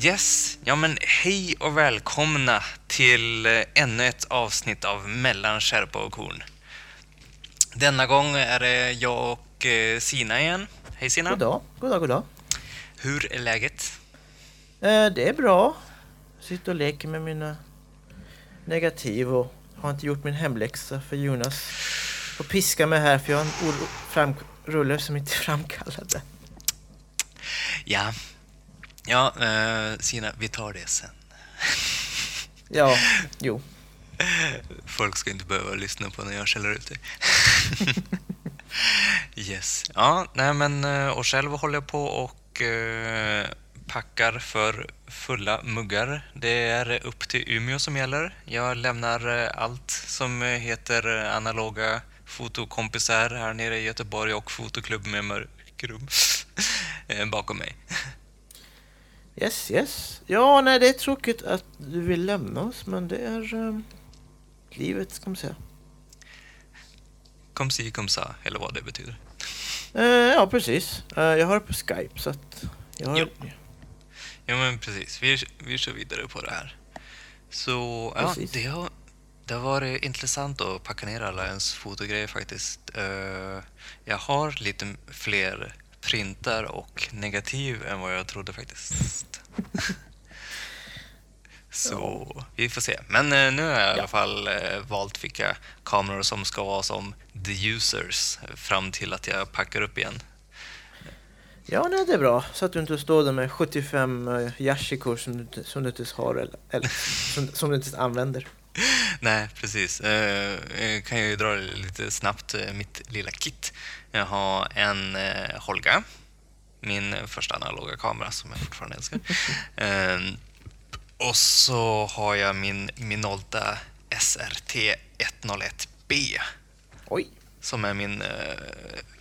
Yes, ja men hej och välkomna till eh, ännu ett avsnitt av Mellan skärpa och korn. Denna gång är det jag och eh, Sina igen. Hej Sina! God dag, god dag, god dag. Hur är läget? Eh, det är bra. Sitter och leker med mina negativ och har inte gjort min hemläxa för Jonas får piska mig här för jag har en oro- fram- rulle som inte är framkallade. Ja, ja eh, Sina, vi tar det sen. Ja, jo. Folk ska inte behöva lyssna på när jag skäller ut dig. yes. Ja, nej men eh, och själv håller jag på och eh, packar för fulla muggar. Det är upp till Umeå som gäller. Jag lämnar eh, allt som heter analoga fotokompisar här nere i Göteborg och fotoklubb med mörkrum bakom mig. Yes, yes. Ja, nej det är tråkigt att du vill lämna oss men det är um, livet ska man säga. Kom si, kom sa, eller vad det betyder. Eh, ja, precis. Eh, jag har det på Skype så att jag har... Jo. Ja, men precis. Vi, vi kör vidare på det här. Så, ja, det har, det har varit intressant att packa ner alla ens fotogrejer faktiskt. Eh, jag har lite fler printar och negativ än vad jag trodde faktiskt. Så vi får se. Men eh, nu har jag i alla fall eh, valt vilka kameror som ska vara som the users eh, fram till att jag packar upp igen. Ja, nej, det är bra. Så att du inte står där med 75 uh, Yashikor som du, som du inte har eller, eller som, som du inte använder. Nej, precis. Eh, Jag kan ju dra lite snabbt eh, mitt lilla kit. Jag har en eh, Holga, min första analoga kamera som jag fortfarande älskar. Eh, och så har jag min Minolta SRT 101B Oj! som är min, eh,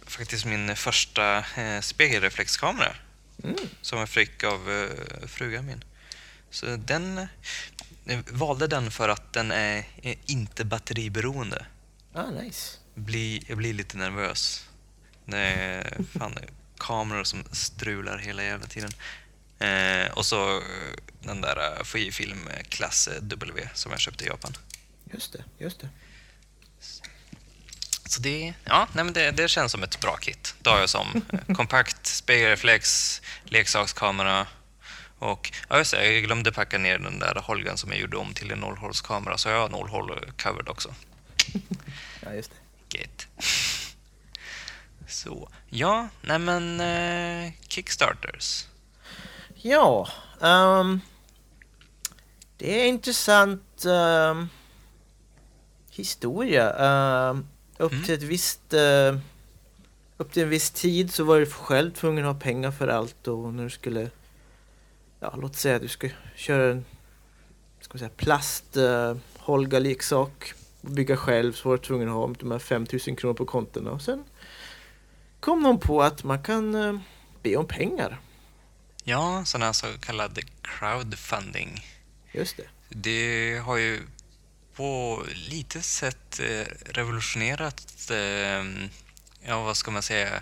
faktiskt min första eh, spegelreflexkamera Mm. som jag fick av eh, frugan min. Så den jag valde den för att den är, är inte batteriberoende. Ah, nice. Bli, jag blir lite nervös. Det är fan, kameror som strular hela jävla tiden. Eh, och så eh, den där eh, Fujifilm klass W som jag köpte i Japan. Just det, just det. Så det, ja, nej men det, det känns som ett bra kit. Då har jag som eh, kompakt spegelreflex, leksakskamera och ja, just det, jag glömde packa ner den där Holgan som jag gjorde om till en nollhålskamera så jag har nollhål covered också. Ja, just det. Get. Så, ja, nej men eh, Kickstarters. Ja, ehm, det är intressant ehm, historia. Ehm, upp Mm. till ett visst uh, upp till en viss tid så var du själv tvungen att ha pengar för allt och när du skulle ja, låt säga att du ska köra en ska säga, plast uh, Holga leksak och bygga själv så var du tvungen att ha de här 5000 kronor på kontona och sen kom någon på att man kan eh, be om pengar. Ja, här så kallad crowdfunding. Just det. Det har ju på lite sätt eh, revolutionerat, eh, ja vad ska man säga,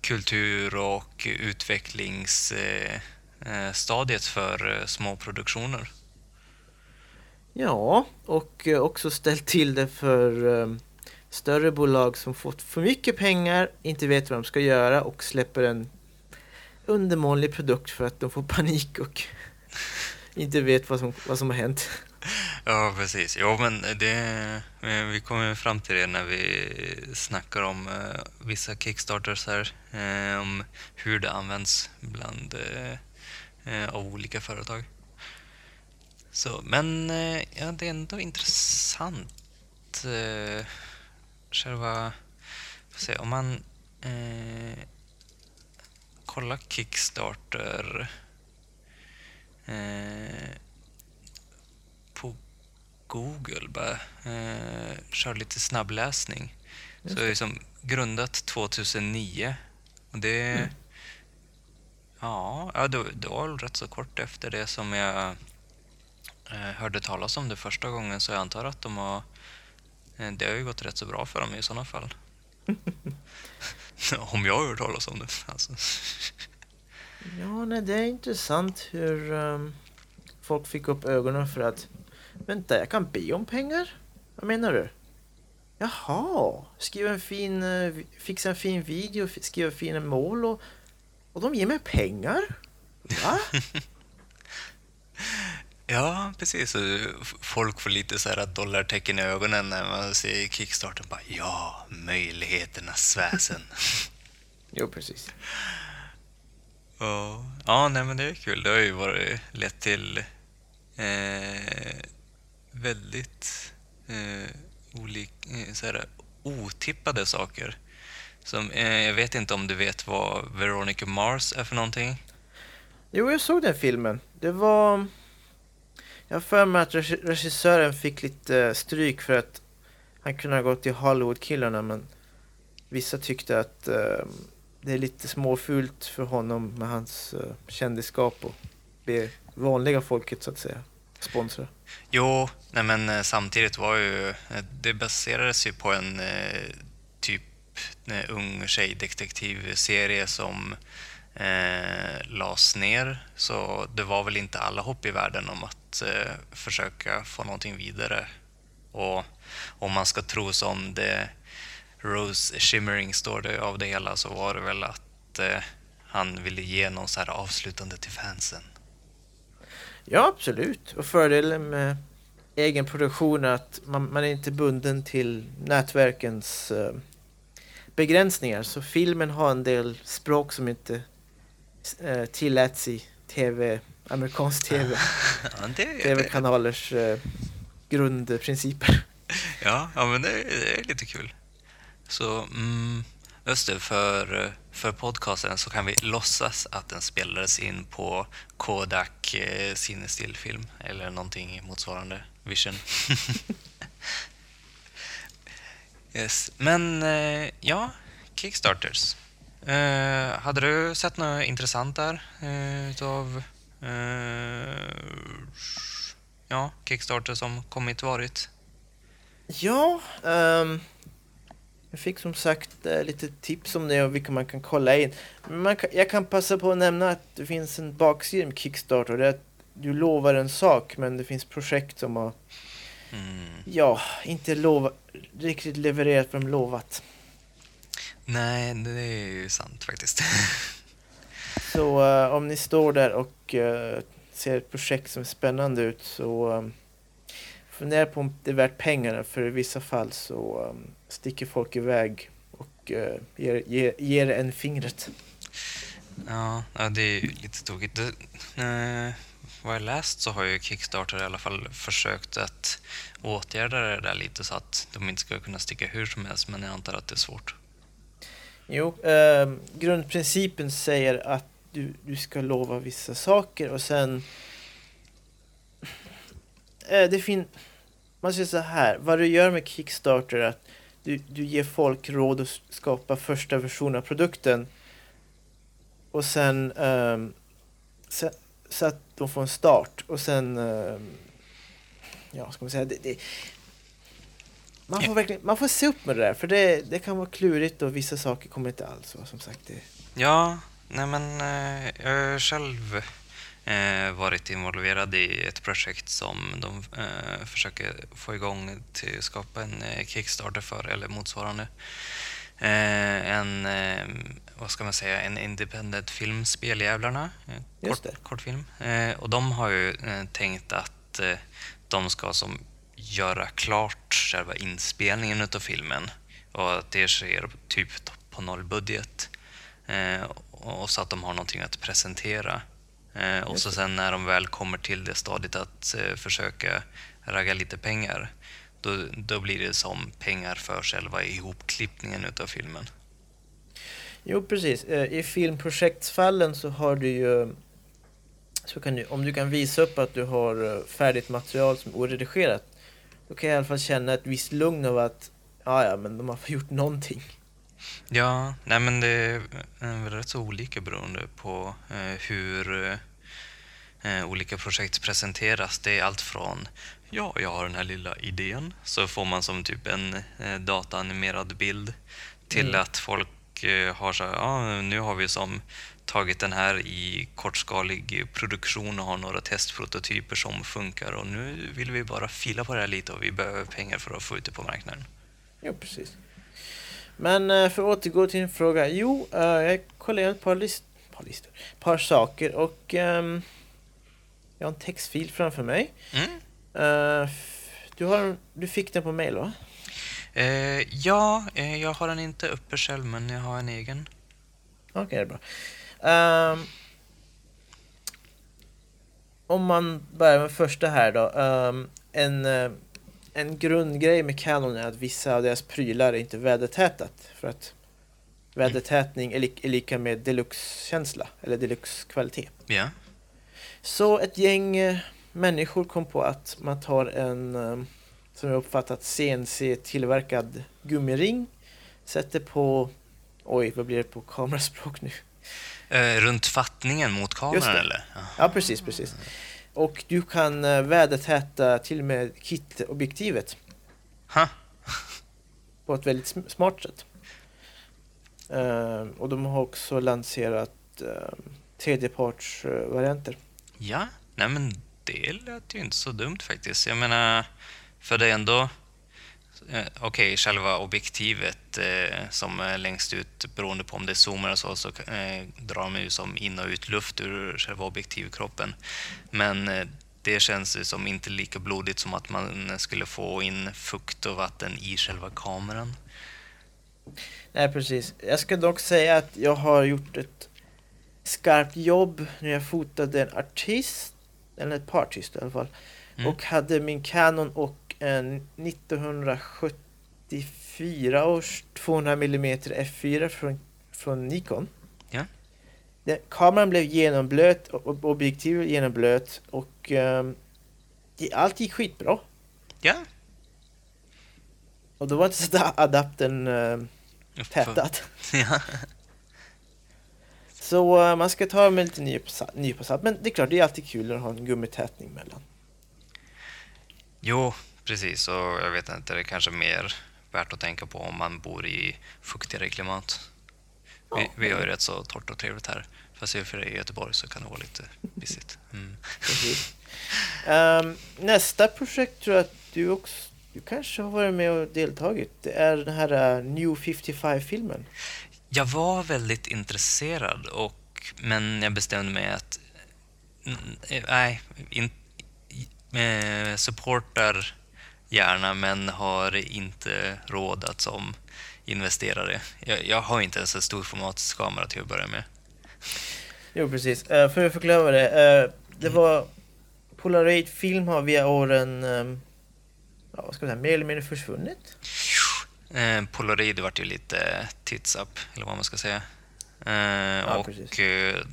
kultur och utvecklingsstadiet stadiet för små produktioner. Ja, och också ställt till det för större bolag som fått för mycket pengar, inte vet vad de ska göra och släpper en undermålig produkt för att de får panik och inte vet vad som, vad som har hänt. Ja, precis. Jo, men det, eh, vi kommer fram till det när vi snackar om eh, vissa Kickstarters här, eh, om hur det används bland eh, eh av olika företag. Så, men eh, ja, det är ändå intressant. Själva, får se, om man eh, kollar Kickstarter eh, på Google, bara eh, körde lite snabbläsning. Just Så det är som grundat 2009. Och det... Mm. Ja, ja det, det var rätt så kort efter det som jag eh, hörde talas om det första gången, så jag antar att de har... Eh, det har ju gått rätt så bra för dem i sådana fall. om jag har hört talas om det. Alltså. Ja, nej, det är intressant hur ehm, folk fick upp ögonen för att vänta, jag kan be om pengar? Vad menar du? Jaha, skriva en fin, vi- fixa en fin video, skriva fina mål och, och de ger mig pengar? Va? Ja, precis. Och folk får lite så här dollartecken i ögonen när man ser Kickstarter. Bara, ja, möjligheternas väsen. jo, precis. Ja, ja nej, men det är kul. Det har ju varit lett till eh, väldigt eh, olik, eh, så här, otippade saker. Som, eh, jag vet inte om du vet vad Veronica Mars är för någonting? Jo, jag såg den filmen. Det var... Jag har för mig att regissören fick lite stryk för att han kunde ha gått till Hollywood-killarna men vissa tyckte att ehm, det är lite småfult för honom med hans eh, uh, kändisskap och be vanliga folket så att säga sponsra. Jo, nej men eh, samtidigt var ju... Eh, det baserades ju på en eh, typ en ung tjejdetektivserie som eh, lades ner. Så det var väl inte alla hopp i världen om att eh, försöka få någonting vidare. Och om man ska tro som det Rose Shimmering står det av det hela så var det väl att eh, han ville ge någon så här avslutande till fansen. Ja, absolut. Och fördelen med egen produktion är att man, man är inte bunden till nätverkens eh, begränsningar. Så filmen har en del språk som inte eh, tilläts i tv, amerikansk tv, Ja, det, tv-kanalers eh, grundprinciper. Ja, ja men det, det är lite kul. Så, mm, just det, för, för podcasten så kan vi låtsas att den spelades in på Kodak eh, Cinestillfilm eller någonting motsvarande Vision. yes. Men eh, ja, Kickstarters. Eh, hade du sett något intressant där eh, utav eh, ja, Kickstarter som kommit varit? Ja, ehm, jag fick som sagt eh, lite tips om det och vilka man kan kolla in. Man kan, jag kan passa på att nämna att det finns en baksida med Kickstarter. Det är att du lovar en sak men det finns projekt som har, Mm. ja, inte lova, riktigt levererat vad de lovat. Nej, det är ju sant faktiskt. Så eh, om ni står där och eh, ser ett projekt som är spännande ut så um, fundera på om det är värt pengarna för i vissa fall så um, sticker folk iväg och eh, ger, ger, ger en fingret. ja, det är ju lite tokigt. Det, vad jag läst så har ju Kickstarter i alla fall försökt att åtgärda det där lite så att de inte ska kunna sticka hur som helst, men jag antar att det är svårt. Jo, eh, grundprincipen säger att du, du ska lova vissa saker och sen... Äh, det fin man säger så här, vad du gör med Kickstarter är att du, du ger folk råd att skapa första versionen av produkten och sen, ehm, sen så att de får en start och sen ehm, ja, ska man säga det, det, man får verkligen, man får se upp med det där för det, det kan vara klurigt och vissa saker kommer inte alls vara som sagt det. Ja, nej men eh, jag har själv eh, varit involverad i ett projekt som de eh, försöker få igång till att skapa en Kickstarter för eller motsvarande. En, vad ska man säga, en independent film, Speljävlarna, kort, kortfilm. Och de har ju tänkt att de ska som göra klart själva inspelningen utav filmen och att det sker typ på nollbudget. Eh, och så att de har någonting att presentera. Eh, och så sen när de väl kommer till det stadiet att eh, försöka ragga lite pengar, då, då blir det som pengar för själva ihopklippningen utav filmen. Jo, precis. Eh, I filmprojektsfallen så har du ju... Så kan du, om du kan visa upp att du har eh, färdigt material som är oredigerat då kan jag i alla fall känna ett visst lugn av att ja, ja, men de har gjort någonting. Ja, nej men det är eh, väl rätt så olika beroende på eh, hur eh, olika projekt presenteras. Det är allt från ja, jag har den här lilla idén, så får man som typ en dataanimerad bild till Mm. att folk har så här, ja, nu har vi som tagit den här i kortskalig produktion och har några testprototyper som funkar och nu vill vi bara fila på det här lite och vi behöver pengar för att få ut det på marknaden. Ja, precis. Men eh, för att återgå till din fråga. Jo, eh, jag kollade igenom ett par, list par listor. par saker och ehm, jag har en textfil framför mig. Mm. F- du, har, du fick den på mail va? Eh, ja, eh, jag har den inte uppe själv, men jag har en egen. Okej, det är bra. Ehm, om man börjar med första här då. ehm, en, en grundgrej med Canon är att vissa av deras prylar är inte vädertätat. För att vädertätning är, li är lika med deluxe-känsla, eller deluxe-kvalitet. Ja. Så ett gäng eh, människor kom på att man tar en, eh, som jag uppfattat, CNC-tillverkad gummiring, sätter på, oj vad blir det på kameraspråk nu? Eh, runt fattningen mot kameran, eller? Ja. Ja, precis, precis. Och du kan eh, vädertäta till och med kit-objektivet Ha. på ett väldigt sm- smart sätt. Eh, och de har också lanserat uh, tredjepartsvarianter. Ja, nej men det lät ju inte så dumt faktiskt. Jag menar, för det är ändå... Eh, Okej, själva objektivet eh, som är längst ut, beroende på om det är zoomar och så, så eh, drar man ju som in och ut luft ur själva objektivkroppen. Men eh, det känns ju som inte lika blodigt som att man skulle få in fukt och vatten i själva kameran. Nej, precis. Jag ska dock säga att jag har gjort ett skarpt jobb när jag fotade en artist, eller ett par artister i alla fall, Mm. och hade min Canon och 1974 års 200 mm f4 från, från Nikon. Ja. Det, kameran blev genomblöt och objektivet genomblöt och det- allt gick skitbra. Ja. Och då var inte så adaptern uh, tätad. Ja. Så eh, man ska ta med lite nypa salt. Men det är klart, det är alltid kul att ha en gummitätning mellan. Jo, precis. Och jag vet inte, det är kanske mer värt att tänka på om man bor i fuktigare klimat. Vi, Ja, vi har ju rätt så torrt och trevligt här. Fast i för i Göteborg så kan det vara lite pissigt. Mm. Ehm, nästa projekt tror jag att du också du kanske har varit med och deltagit. Det är den här eh, New 55-filmen. Jag var väldigt intresserad, och, men jag bestämde mig att nej, in, supportar gärna men har inte råd att som investerare. Jag, jag har inte ens en storformatskamera till att börja med. Jo, precis. Eh, för att förklara det. eh, det var Polaroid-film har via åren ehm, ja, vad ska man säga, mer eller mindre försvunnit. Eh, Polaroid vart ju lite tits up, eller vad man ska säga. Eh, och precis.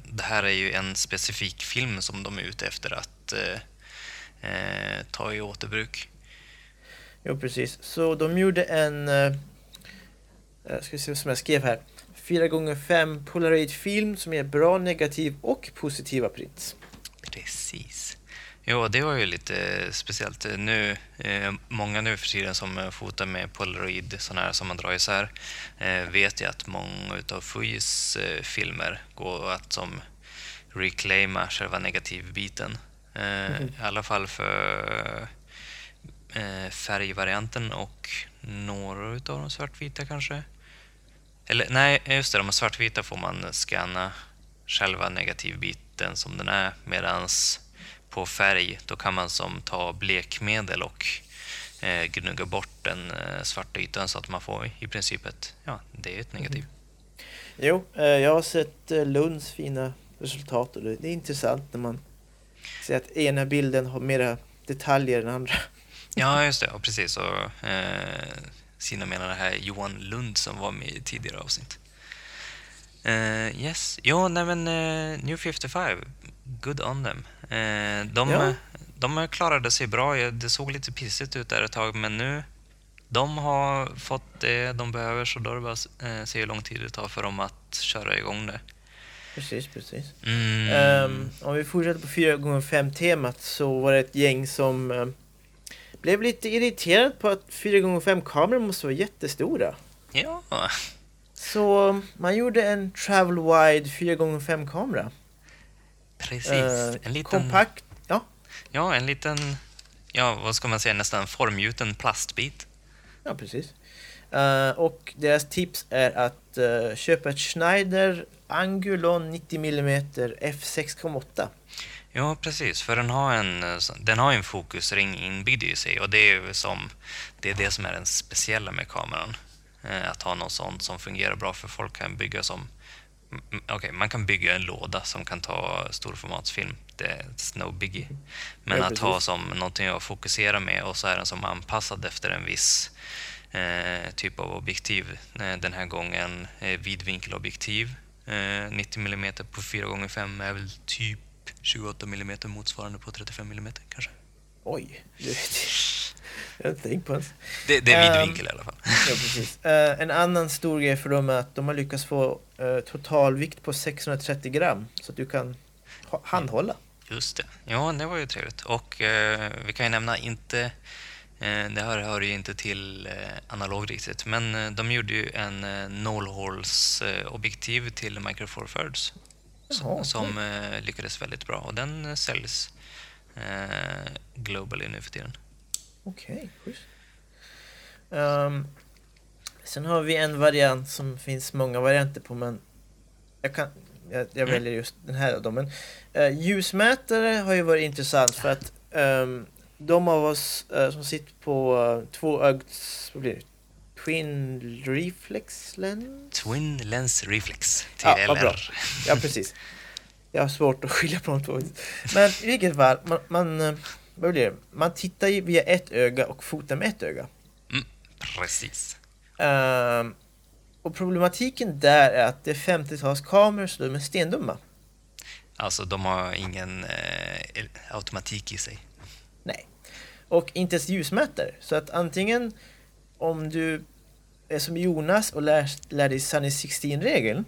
det här är ju en specifik film som de är ute efter att ta i återbruk. Jo, precis. Så de gjorde en, eh, eh, ska se som jag skrev här, 4x5 Polaroid-film som ger bra negativ och positiva prints. Precis. Jo, det var ju lite speciellt. Nu, eh, många nu för tiden som eh, fotar med Polaroid, sådana här som man drar isär, eh, vet jag att många utav Fujis eh, filmer går att som reclaima själva negativbiten. Eh, Mhm. I alla fall för eh, färgvarianten och några utav de svartvita kanske. Eller nej, just det, de svartvita får man scanna själva negativbiten som den är medans på färg då kan man som ta blekmedel och eh, gnugga bort den eh, svarta ytan så att man får i princip ett, ja, det är ett negativ. Jo, eh, jag har sett eh, Lunds fina resultat och det det är intressant när man ser att ena bilden har mera detaljer än andra. Ja, just det, och precis. Och, eh, Sina menar det här Johan Lund som var med i tidigare avsnitt. Eh, yes, jo, nej men eh, New 55, good on them. Eh, de, Ja. de klarade sig bra. Det såg lite pissigt ut där ett tag, men nu de har fått det de behöver så då är det bara att eh, se hur lång tid det tar för dem att köra igång det. Precis, precis. Mm. Um, om vi fortsätter på 4x5 temat så var det ett gäng som um, blev lite irriterat på att 4x5 kameror måste vara jättestora. Ja. Så man gjorde en travel wide 4x5 kamera. Precis. Uh, en liten... Kompakt, ja. Ja, en liten, ja vad ska man säga, nästan formgjuten plastbit. Ja, precis. Uh, och deras tips är att uh, köpa ett Schneider Angulon 90 mm f6,8. Ja, precis. För den har en, eh, den har en fokusring inbyggd i sig och det är, som, det är det som är den speciella med kameran. Uh, att ha något sånt som fungerar bra för folk kan bygga som Okej, okay, man kan bygga en låda som kan ta storformatsfilm. Det är no biggie. Men ja, att ha som någonting att fokusera med och så är den som anpassad efter en viss eh, typ av objektiv. Eh, den här gången eh, vidvinkelobjektiv. 90 mm på 4x5 är väl typ 28 mm motsvarande på 35 mm kanske. Oj, jag. har inte tänkt på ens. Det, det är vidvinkel um, i alla fall. Ja, precis. Uh, en annan stor grej för dem är att de har lyckats få uh, totalvikt på 630 gram. Så att du kan handhålla. Just det. Ja, det var ju trevligt. Och uh, vi kan ju nämna inte Eh, det här hör ju inte till analog riktigt, men de gjorde ju en nollhålsobjektiv till Micro Four Thirds Jaha, som okay. lyckades väldigt bra och den säljs globally nu för tiden. Okej, okay. Um, sen har vi en variant som finns många varianter på, men jag, kan, jag, jag mm. väljer just den här. Då. Men, uh, ljusmätare har ju varit intressant för att um, de av oss uh, som sitter på uh, två det? Twin Reflex Lens? Twin Lens Reflex, TLR. Ja, bra. ja, precis. Jag har svårt att skilja på de två. Men i vilket fall, man, man, eh, vad blir det? man tittar ju via ett öga och fotar med ett öga. Mm, precis. Uh, och problematiken där är att det är 50-talskameror så de är stendumma. Alltså de har ingen eh, automatik i sig. Nej. Och inte ens ljusmätare. Så att antingen om du är som Jonas och lär, lär dig Sunny 16-regeln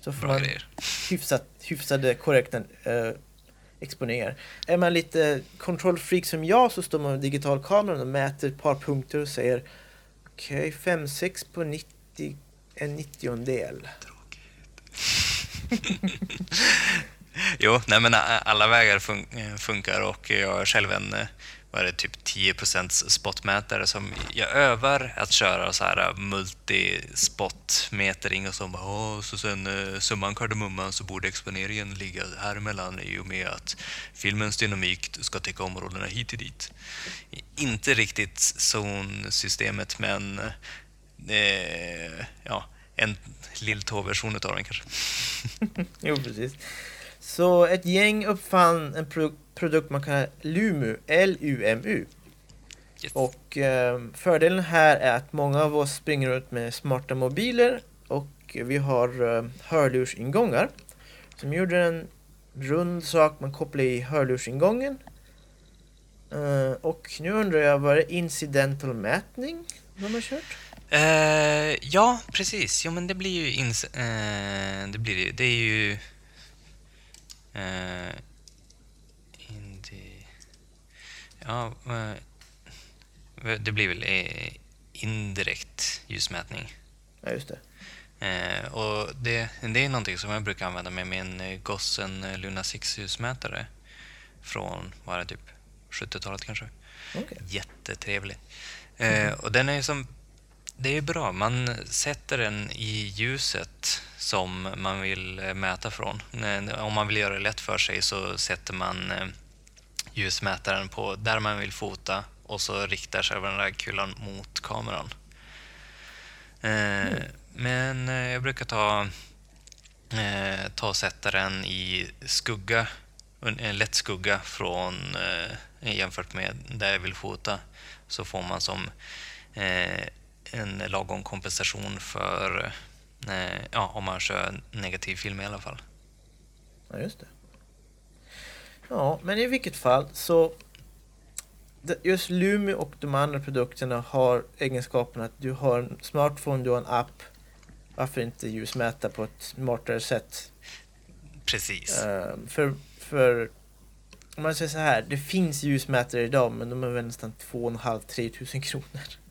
så får Bra man hyfsat, hyfsade korrekta eh, exponeringar. Är man lite kontrollfreak som jag så står man med digitalkameran och mäter ett par punkter och säger okej, okay, 5-6 på 90, en nittiondel. jo, nej men alla vägar fun funkar och jag är själv en vad det, typ 10% spotmätare som jag övar att köra så här äh, multispotmetering och så bara, så sen äh, summan kardemumman så borde exponeringen ligga här emellan i och med att filmens dynamik ska täcka områdena hit och dit. Inte riktigt zonsystemet men eh, ja, en lilltå-version av den kanske. jo, precis. Så ett gäng uppfann en pro produkt man kallar LUMU, L-U-M-U. Yes. Och eh, fördelen här är att många av oss springer runt med smarta mobiler och vi har eh, hörlursingångar. Som gjorde en rund sak man kopplar i hörlursingången. Eh, och nu undrar jag, var det incidental mätning de har kört? Uh, ja, precis. Jo, men det blir ju... Ins uh, det, blir, det är ju Uh, Ja, uh, det blir väl uh, indirekt ljusmätning. Ja, just det. Uh, och det, det är någonting som jag brukar använda med min Gossen Luna 6 ljusmätare från, vad är det, typ 70-talet kanske. Okay. Jättetrevlig. Mm. och den är som det är bra. Man sätter den i ljuset som man vill eh, mäta från. Om man vill göra det lätt för sig så sätter man eh, ljusmätaren på där man vill fota och så riktar själva den där kulan mot kameran. Eh, mm. Men eh, jag brukar ta, eh, ta och sätta den i skugga, en lätt skugga från, eh, jämfört med där jag vill fota. Så får man som en lagom kompensation för eh, ja, om man kör negativ film i alla fall. Ja, just det. Ja, men i vilket fall så just Lumi och de andra produkterna har egenskapen att du har en smartphone, du har en app. Varför inte ljusmäta på ett smartare sätt? Precis. Eh, för, för om man säger så här, det finns ljusmätare idag men de är väl nästan 2,5-3 tusen kronor.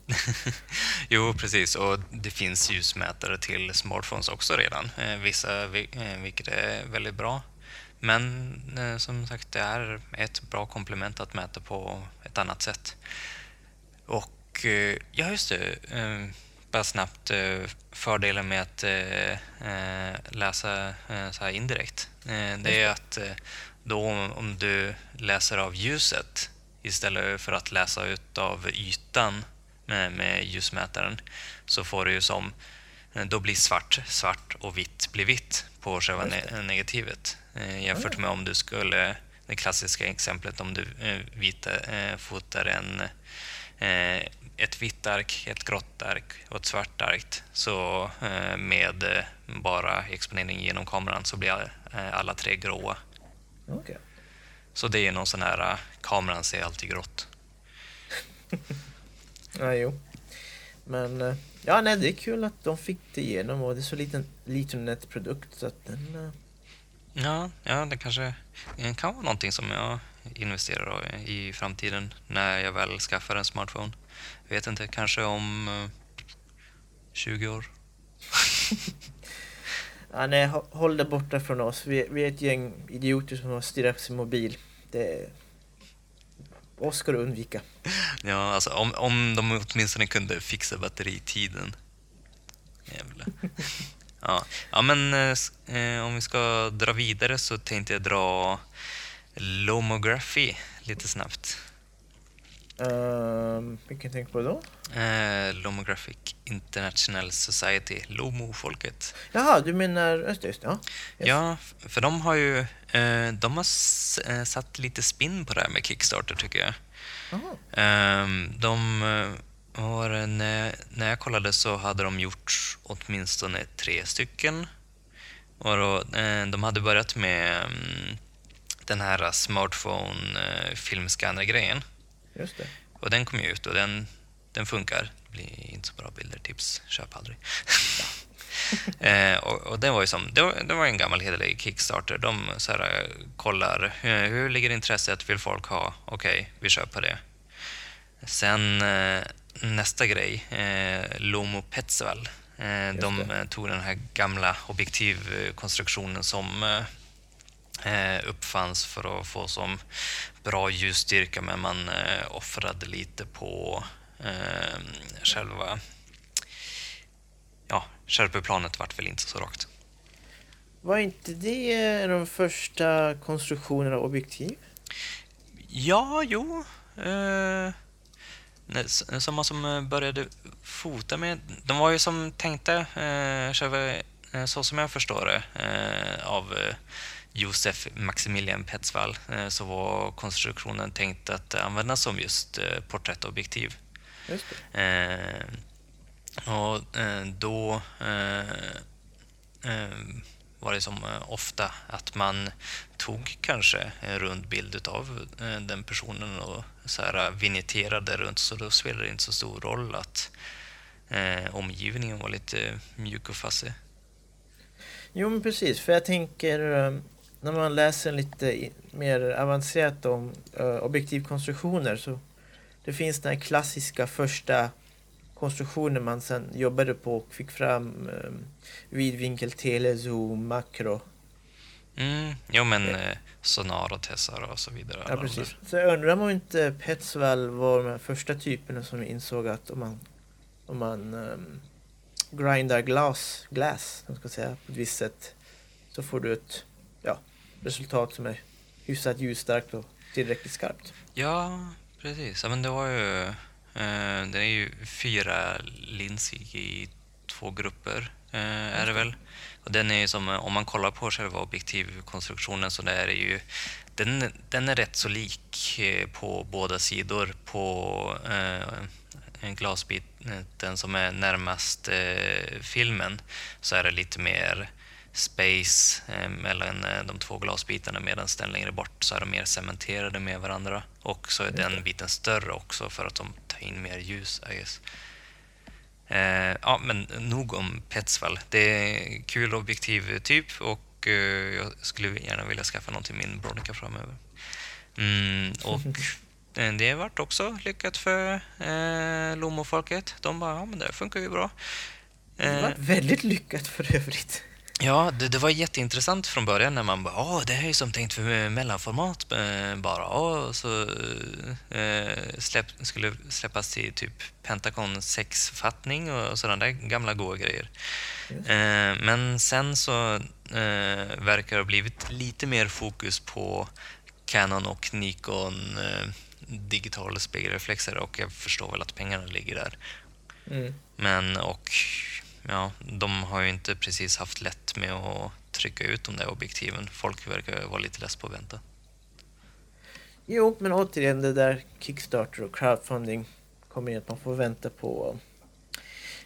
Jo, precis. Och det finns ljusmätare till smartphones också redan. Eh, vissa, vi- eh, vilket är väldigt bra. Men eh, som sagt, det är ett bra komplement att mäta på ett annat sätt. Och eh, ja, just det. Eh, bara snabbt. Fördelen med att läsa så här indirekt. Det är att då om- du läser av ljuset istället för att läsa ut av ytan med, med ljusmätaren så får du ju som då blir svart svart och vitt blir vitt på själva ne- negativet. Eh, jämfört med om du skulle, det klassiska exemplet om du eh, vita, eh, fotar en, ett vitt ark, ett grått ark och ett svart ark så med bara exponering genom kameran så blir alla tre gråa. Okej. Så det är någon sån här, kameran ser alltid grått. Ja, jo. Men ja, nej, det är kul att de fick det igenom och det är så liten, liten nätt produkt så att den... eh, Ja, ja, det kanske eh, kan vara någonting som jag investerar i i framtiden när jag väl skaffar en smartphone. Vet inte, kanske om eh, 20 år. Ja, nej, hå- håll det borta från oss. Vi, vi är ett gäng idioter som har stirrat på sin mobil. Det... Oss ska du undvika. Ja, alltså om, om de åtminstone kunde fixa batteritiden. Jävlar. Ja, ja men eh, eh, om vi ska dra vidare så tänkte jag dra Lomography lite snabbt. Um, vilken tänker på då? Eh, Lomographic International Society, Lomo-folket. Jaha, du menar... Det. Ja. Yes. Ja, för de har ju eh, de har eh, satt lite spinn på det här med Kickstarter tycker jag. Ehm, de har, eh, när jag kollade så hade de gjort åtminstone tre stycken. Och då, de hade börjat med mm, den här smartphone eh, filmscanner-grejen. Just det. Och den kom ju ut och den, den funkar. Det blir inte så bra bilder, tips, köp aldrig. eh, och, och det var ju som, det var, det var en gammal hederlig Kickstarter. De så här, eh, kollar, eh, hur ligger intresset, vill folk ha? Okej, vi kör på det. Sen eh, nästa grej, eh, Lomo Petsual. Eh, de eh, tog den här gamla objektivkonstruktionen som uppfanns för att få som bra ljusstyrka men man eh, offrade lite på eh, själva ja, skärpeplanet vart väl inte så rakt. Var inte det de första konstruktionerna av objektiv? Ja, jo. Eh, samma som eh, började fota med. De var ju som tänkta, eh, själva, eh, så som jag förstår det, eh, av eh, Josef Maximilian Petzval, eh, så var konstruktionen tänkt att användas som just eh, porträttobjektiv. Just. Eh, och då var det som ofta att man tog kanske en rund bild eh, den personen och så här vinjetterade runt så då spelade det inte så stor roll att eh, omgivningen var lite mjuk och fassig. Jo men precis, för jag tänker när man läser lite mer avancerat om eh, objektivkonstruktioner så det finns den här klassiska första konstruktionen man sen jobbade på och fick fram eh, vidvinkel, telezoom, makro. Mm, jo men eh, Sonar och Tessar och så vidare. Ja precis. Så jag undrar om inte Petzval var de första typerna som insåg att om man om man um, grindar glas, glass, ska säga, på ett visst sätt så får du ett resultat som är hyfsat ljusstarkt och tillräckligt skarpt. Ja, precis. Ja, men det var ju... Eh, det är ju fyra linsig i två grupper, eh, är det väl. Och den är ju som, eh, om man kollar på själva objektivkonstruktionen så där är ju... Den, den är rätt så lik eh, på båda sidor. På eh, en glasbit, den som är närmast eh, filmen, så är det lite mer space eh, mellan eh, de två glasbitarna medan den längre bort så är de mer cementerade med varandra. Och så är den biten större också för att de tar in mer ljus, I guess. Eh, ja, men nog om Petsval. Det är kul objektiv typ och eh, jag skulle gärna vilja skaffa någon till min Bronica framöver. Mm, och eh, det varit också lyckat för eh, Lomo-folket. De bara, ja men det funkar ju bra. Det var väldigt lyckat för övrigt. Ja, det, det var jätteintressant från början när man bara Åh, det här är som tänkt för mellanformat eh, bara. Åh, så eh, släpp, skulle släppas till typ Pentacon 6-fattning och sådana där gamla goa grejer. Eh, men sen så eh, verkar det ha blivit lite mer fokus på Canon och Nikon eh, digitala spegelreflexer och jag förstår väl att pengarna ligger där. Mm. Men och ja, de har ju inte precis haft lätt med att trycka ut de där objektiven. Folk verkar vara lite less på att vänta. Jo, men återigen det där Kickstarter och crowdfunding kommer in att man får vänta på...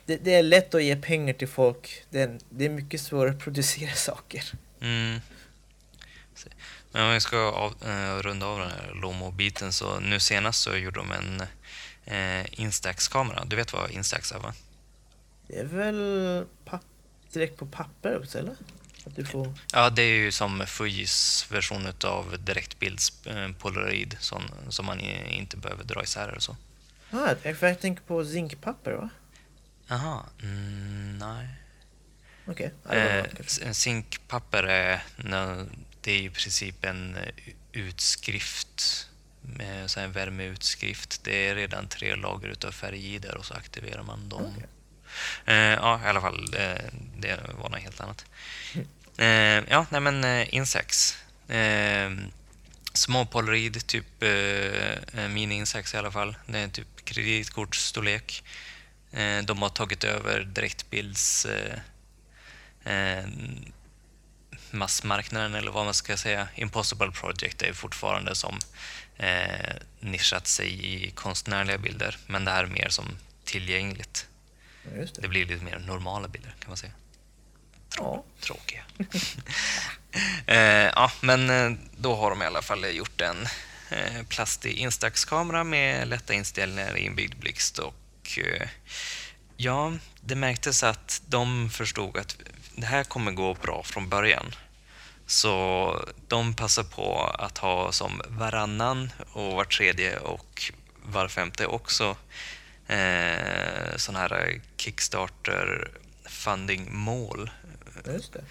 Det, det är lätt att ge pengar till folk. Det är, det är mycket svårare att producera saker. Mm. Men om vi ska av, eh, runda av den här Lomo-biten så nu senast så gjorde de en eh, Instax-kamera. Du vet vad Instax är va? Det är väl direkt på papper också, eller? Att du får... Ja, det är ju som Fujis version av direktbilds eh, polaroid som, som man inte behöver dra isär och så. Ah, jag, tänker på zinkpapper, va? Jaha, mm, nej. Okej. Var Eh, zinkpapper är, nå- det är i princip en eh, utskrift, med så här värmeutskrift. Det är redan tre lager utav färg i där och så aktiverar man dem. Okej. Eh, ja, i alla fall, det, det var något helt annat. Eh, ja, nej men eh, Insex. Eh, små polaroid, typ eh, eh, mini-Insex i alla fall. Det är typ kreditkortsstorlek. Eh, de har tagit över direktbilds... Eh, eh, massmarknaden eller vad man ska säga. Impossible Project är fortfarande som eh, nischat sig i konstnärliga bilder men det här är mer som tillgängligt. Just Det det. blir lite mer normala bilder kan man säga. Ja. Tråkiga. eh, ja, men eh, då har de i alla fall gjort en eh, plastig Instax-kamera med lätta inställningar, inbyggd blixt och eh, ja, det märktes att de förstod att det här kommer gå bra från början. Så de passar på att ha som varannan och var tredje och var femte också eh, sådana här Kickstarter funding-mål. Ja, just det.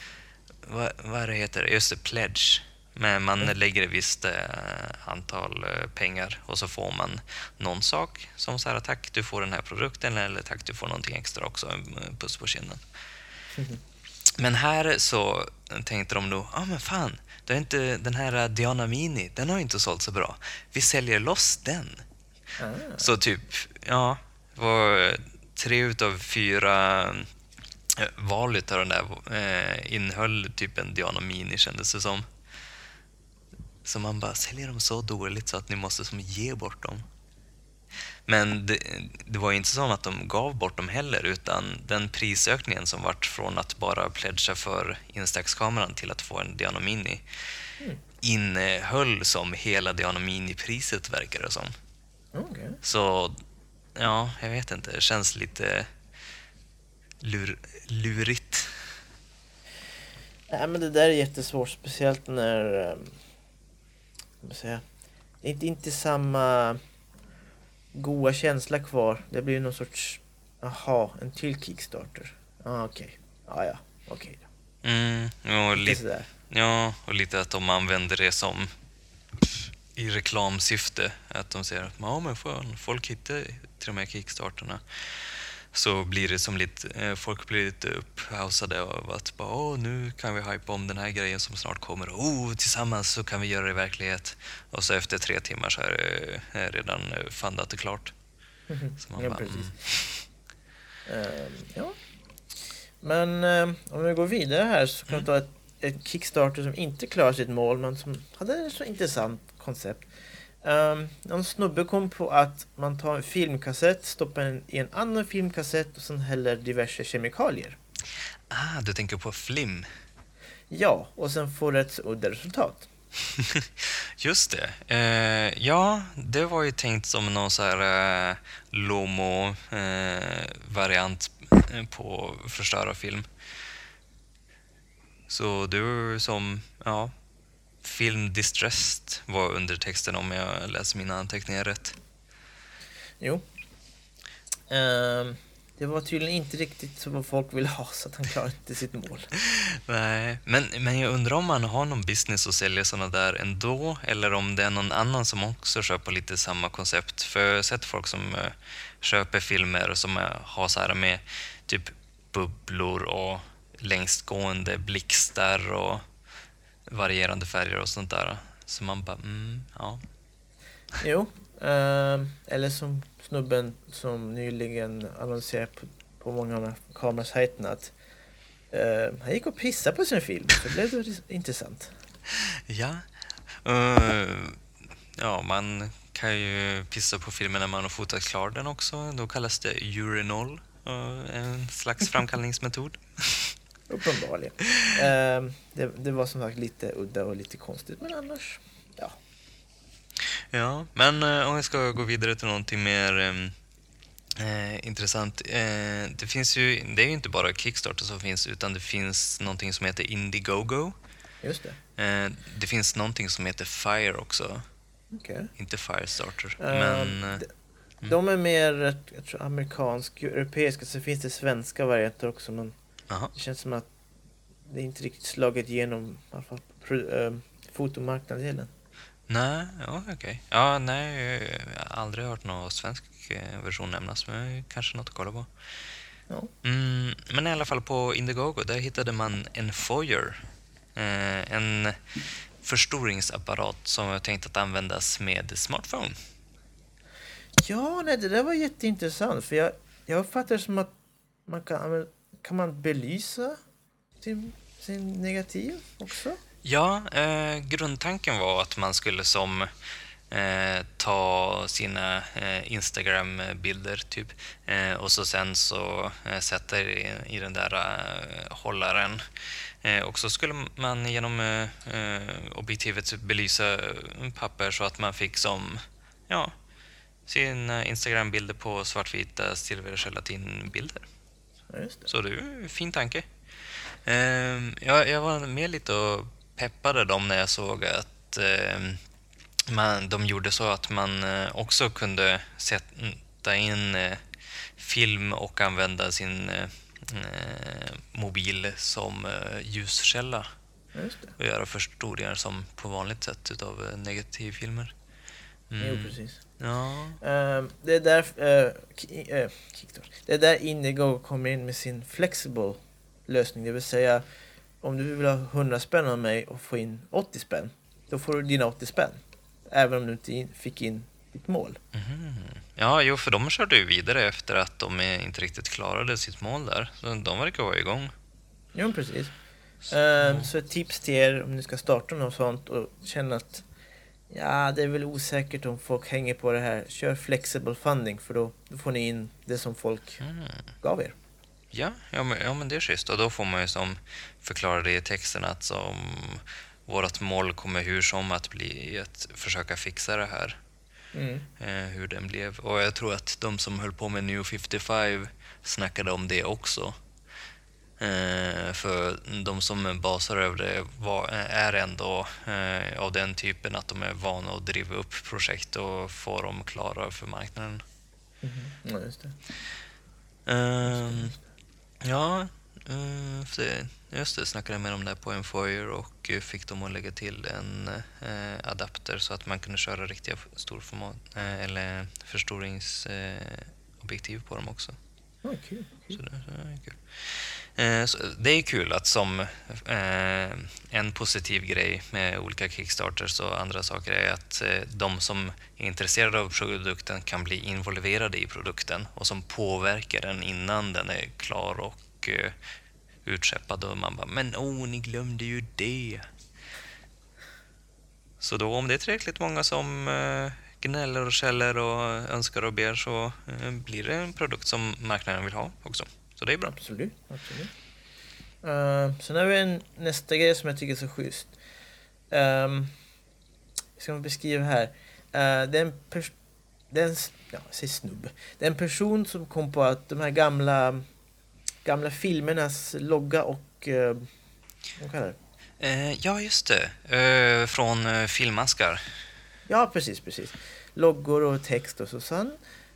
Vad, vad är det heter? Just det, pledge. Men man Mm. lägger ett visst eh, antal eh, pengar och så får man någon sak som så här tack du får den här produkten eller tack du får någonting extra också, en eh, puss på kinden. Men här så tänkte de då, ja ah, men fan, det är inte, den här Diana Mini, den har ju inte sålt så bra. Vi säljer loss den. Ah. Så typ, ja, det var tre utav fyra eh, val utav den där eh, innehöll typ en Diana Mini kändes det som. Så man bara, säljer dem så dåligt så att ni måste som ge bort dem? Men det, det var inte så att de gav bort dem heller utan den prisökningen som vart från att bara pledga för Instax-kameran till att få en Diana Mini Mm. innehöll som hela Diana Mini-priset verkar det som. Okej. Så ja, jag vet inte. Det känns lite lur, lurigt. Nej men det där är jättesvårt, speciellt när... Um, vad säga? Det är inte, inte samma goa känsla kvar. Det blir någon sorts... Aha, en till Kickstarter. Ah, okej. Ah, ja, okej. då. Mm, och, Lite lite, sådär. ja, och lite att de använder det som i reklamsyfte. Att de säger att ja, men folk hittar till de här kickstarterna. Så blir det som lite, eh, folk blir lite upphausade av att bara, Åh, nu kan vi hypa om den här grejen som snart kommer. Oh, tillsammans så kan vi göra det i verklighet. Och så efter tre timmar så är det är redan eh, fundat och klart. Så man ja, bara, precis. mm. Ehm, ja. Men ehm, om vi går vidare här så kan vi ta ett, ett Kickstarter som inte klarar sitt mål men som hade ett så intressant koncept. Um, någon snubbe kom på att man tar en filmkassett, stoppar den i en annan filmkassett och sen häller diverse kemikalier. Ah, du tänker på Flim? Ja, och sen får det ett udda resultat. Just det. Eh, ja, det var ju tänkt som någon så här eh, Lomo-variant eh, på förstöra film. Så du som, ja, film distressed var undertexten om jag läser mina anteckningar rätt. Jo. Ehm, det var tydligen inte riktigt vad folk ville ha, så att han klarade inte sitt mål. Nej, men, men jag undrar om man har någon business att sälja sådana där ändå, eller om det är någon annan som också kör på lite samma koncept. För jag har sett folk som eh, köper filmer som eh, har så här med typ bubblor och längstgående blixtar och varierande färger och sånt där. Så man bara, mm, ja. Jo, ehm, eller som snubben som nyligen annonserade på, på många av kamerasajterna att eh, han gick och pissade på sin film, så blev det intressant. Ja. Eh, ja, man kan ju pissa på filmen när man har fotat klart den också. Då kallas det urinol, eh, en slags framkallningsmetod. Uppenbarligen. Ehm, det, det var som sagt lite udda och lite konstigt, men annars, ja. Ja, men eh, om vi ska gå vidare till någonting mer ehm, eh, intressant. Eh, det finns ju, det är ju inte bara Kickstarter som finns, utan det finns någonting som heter Indiegogo. Just det. Eh, det finns någonting som heter Fire också. Okej. Inte Firestarter, Ehm, men... eh, de- De är mer jag tror, amerikansk, europeiska, så finns det svenska varianter också, men Jaha. det känns som att det inte riktigt slagit igenom, i alla fall ehm, fotomarknadsdelen. Nej, ja, okej. Ja, nej, jag har aldrig hört någon svensk eh, version nämnas, men kanske något att kolla på. Ja. Mm, men i alla fall på Indiegogo, där hittade man en foyer. Eh, en förstoringsapparat som var tänkt att användas med smartphone. Ja, nej, det där var jätteintressant, för jag, jag uppfattar det som att man kan, använda- kan man belysa sin, sin negativ också? Ja, eh, grundtanken var att man skulle som eh, ta sina eh, Instagram-bilder typ eh, och så sen så eh, sätta i, i den där eh, hållaren. Eh, och så skulle man genom eh, eh objektivet belysa eh, papper så att man fick som ja, sina Instagram-bilder på svartvita silvergelatinbilder. Ja. Så det är en fin tanke. Ehm, jag, jag var med lite och peppade dem när jag såg att ehm, man, de gjorde så att man eh, också kunde sätta in eh, film och använda sin eh, mobil som ljuskälla och göra förstoringar som på vanligt sätt utav negativfilmer. Jo, precis. Ja, Ehm, det är där eh, Kickstarter. Det är där Indigo kommer in med sin flexible lösning, det vill säga om du vill ha 100 spänn av mig och få in 80 spänn, då får du dina 80 spänn. Även om du inte in, fick in ditt mål. Mhm. Ja, jo, för de körde ju vidare efter att de eh, inte riktigt klarade sitt mål där. Så de verkar vara igång. Jo, precis. Ehm, så ett tips till er om ni ska starta något sånt och känner att ja, det är väl osäkert om folk hänger på det här. Kör flexible funding för då, då får ni in det som folk Mm. gav er. Ja, ja men, ja, men det är schysst. Och då får man ju som förklara det i texten att som vårt mål kommer hur som att bli att försöka fixa det här. Mm. Eh, hur den blev. Och jag tror att de som höll på med New 55 snackade om det också. Eh, för de som basar över det var, är ändå eh, av den typen att de är vana att driva upp projekt och få dem klara för marknaden. Mhm. Ja, just det. Ehm, ja, uh, för det, just det, snackade med dem där på Enfoyer och eh, fick dem att lägga till en eh, adapter så att man kunde köra riktiga storformat eh, eller förstoringsobjektiv på dem också. Kul. Så det, så är kul. Eh, så det är kul att som eh, en positiv grej med olika Kickstarters och andra saker är att eh, de som är intresserade av produkten kan bli involverade i produkten och som påverkar den innan den är klar och eh, utskeppad och man bara ”men åh, ni glömde ju det”. Så då om det är tillräckligt många som eh, gnäller och skäller och önskar och ber så eh, blir det en produkt som marknaden vill ha också. Så det är bra. Absolut, absolut. Uh, sen har vi en nästa grej som jag tycker är så schysst. Um, ska man beskriva här? Uh, det är en pers- det är en, s- ja, jag säger snubbe. Det är en person som kom på att de här gamla, gamla filmernas logga och... Uh, vad kallar det? Eh, ja, just det. Eh, från filmaskar. Ja, precis, precis. Loggor och text och så. så han,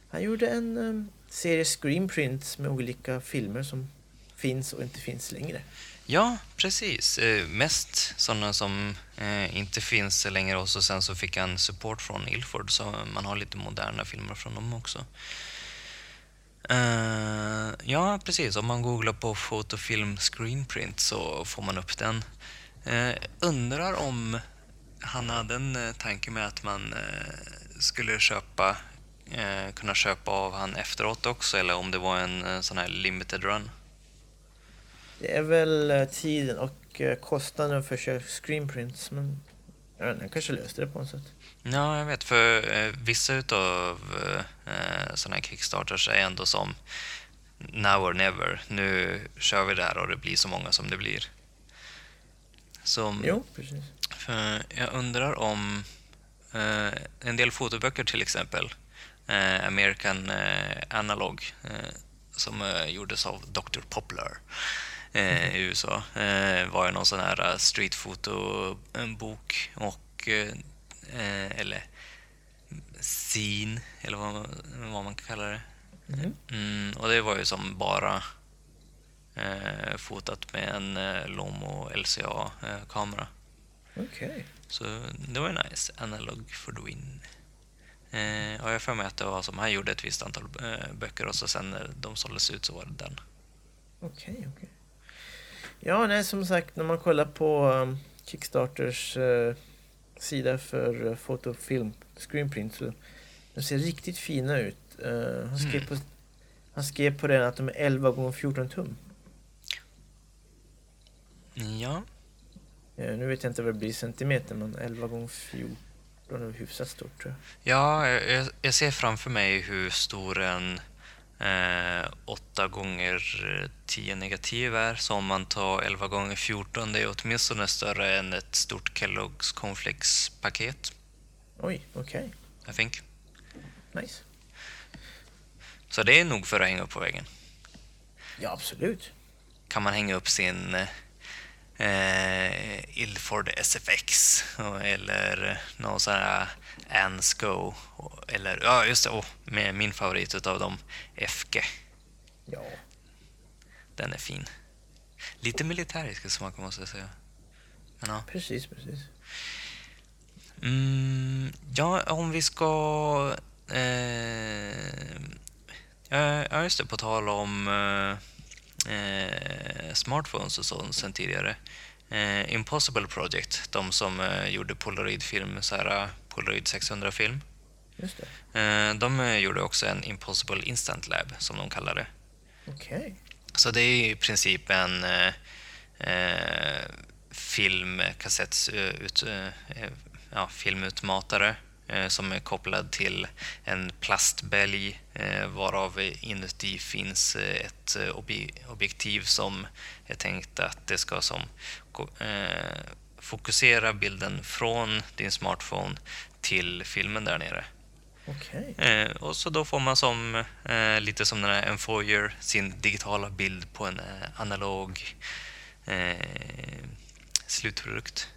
han gjorde en um, serie screenprints med olika filmer som finns och inte finns längre. Ja, precis. Eh, mest sådana som eh, inte finns längre och så sen så fick han support från Ilford så man har lite moderna filmer från dem också. Eh, ja, precis. Om man googlar på fotofilm screenprint så får man upp den. Eh, undrar om han hade en eh, tanke med att man eh, skulle köpa eh, kunna köpa av han efteråt också eller om det var en eh, sån här limited run. Det är väl eh, tiden och eh, kostnaden för att köra screenprints. Men jag vet inte, jag kanske löste det på något sätt. Ja, jag vet. För eh, vissa utav eh, sådana här Kickstarters är ändå som now or never. Nu kör vi det här och det blir så många som det blir. Så Jo, precis. för jag undrar om en del fotoböcker till exempel, eh, American eh, Analog, eh, som eh, gjordes av Dr. Poplar eh, i USA, eh, var ju någon sån här streetfoto-bok och eh, eh, eller scene, eller vad, man- vad man kan kalla det. Mhm. Mm, och det var ju som bara eh, fotat med en eh, Lomo LCA-kamera. Okej. Så det var ju nice. Analog for the win. Eh, och jag för mig att det var som han gjorde ett visst antal eh, böcker och så sen när de såldes ut så var det den. Okej, okej. Ja, nej, som sagt, när man kollar på um, Kickstarters eh, sida för uh, foto och film screenprint så de ser riktigt fina ut. Eh, han, skrev Mm. på, han skrev på den att de är 11 gånger 14 tum. Ja, Eh, nu vet jag inte vad det blir i centimeter, men 11 gånger 14 är hyfsat stort tror jag. ja jag, jag ser framför mig hur stor en eh, 8 gånger 10 negativ är. Så om man tar 11 gånger 14 det är åtminstone större än ett stort Kellogg's cornflakes-paket. Oj, okej. I think. Nice. Så det är nog för att hänga upp på väggen. Ja, absolut. kan man hänga upp sin eh, Ilford SFX eller någon sån här Ansco eller ja just det, oh, med min favorit utav dem FG. Ja. Den är fin. Lite militärisk som man måste säga. Men ja. Precis, precis. Mm, ja, om vi ska... Eh, ja, just det, på tal om eh, smartphones och sånt sen tidigare. Eh, Impossible Project, de som eh, gjorde Polaroid-film, så här, eh, Polaroid 600-film. Just det. Eh, de eh, gjorde också en Impossible Instant Lab, som de kallar det. Okej. Så det är i princip en eh, eh, filmkassetts, eh, ut, eh, eh, ja, filmutmatare eh, som är kopplad till en plastbälg eh, varav inuti finns eh, ett eh, obje- objektiv som är tänkt att det ska som eh, fokusera bilden från din smartphone till filmen där nere. Eh, och så då får man som, eh, lite som den här Enfoyer, sin digitala bild på en eh, analog eh, slutprodukt.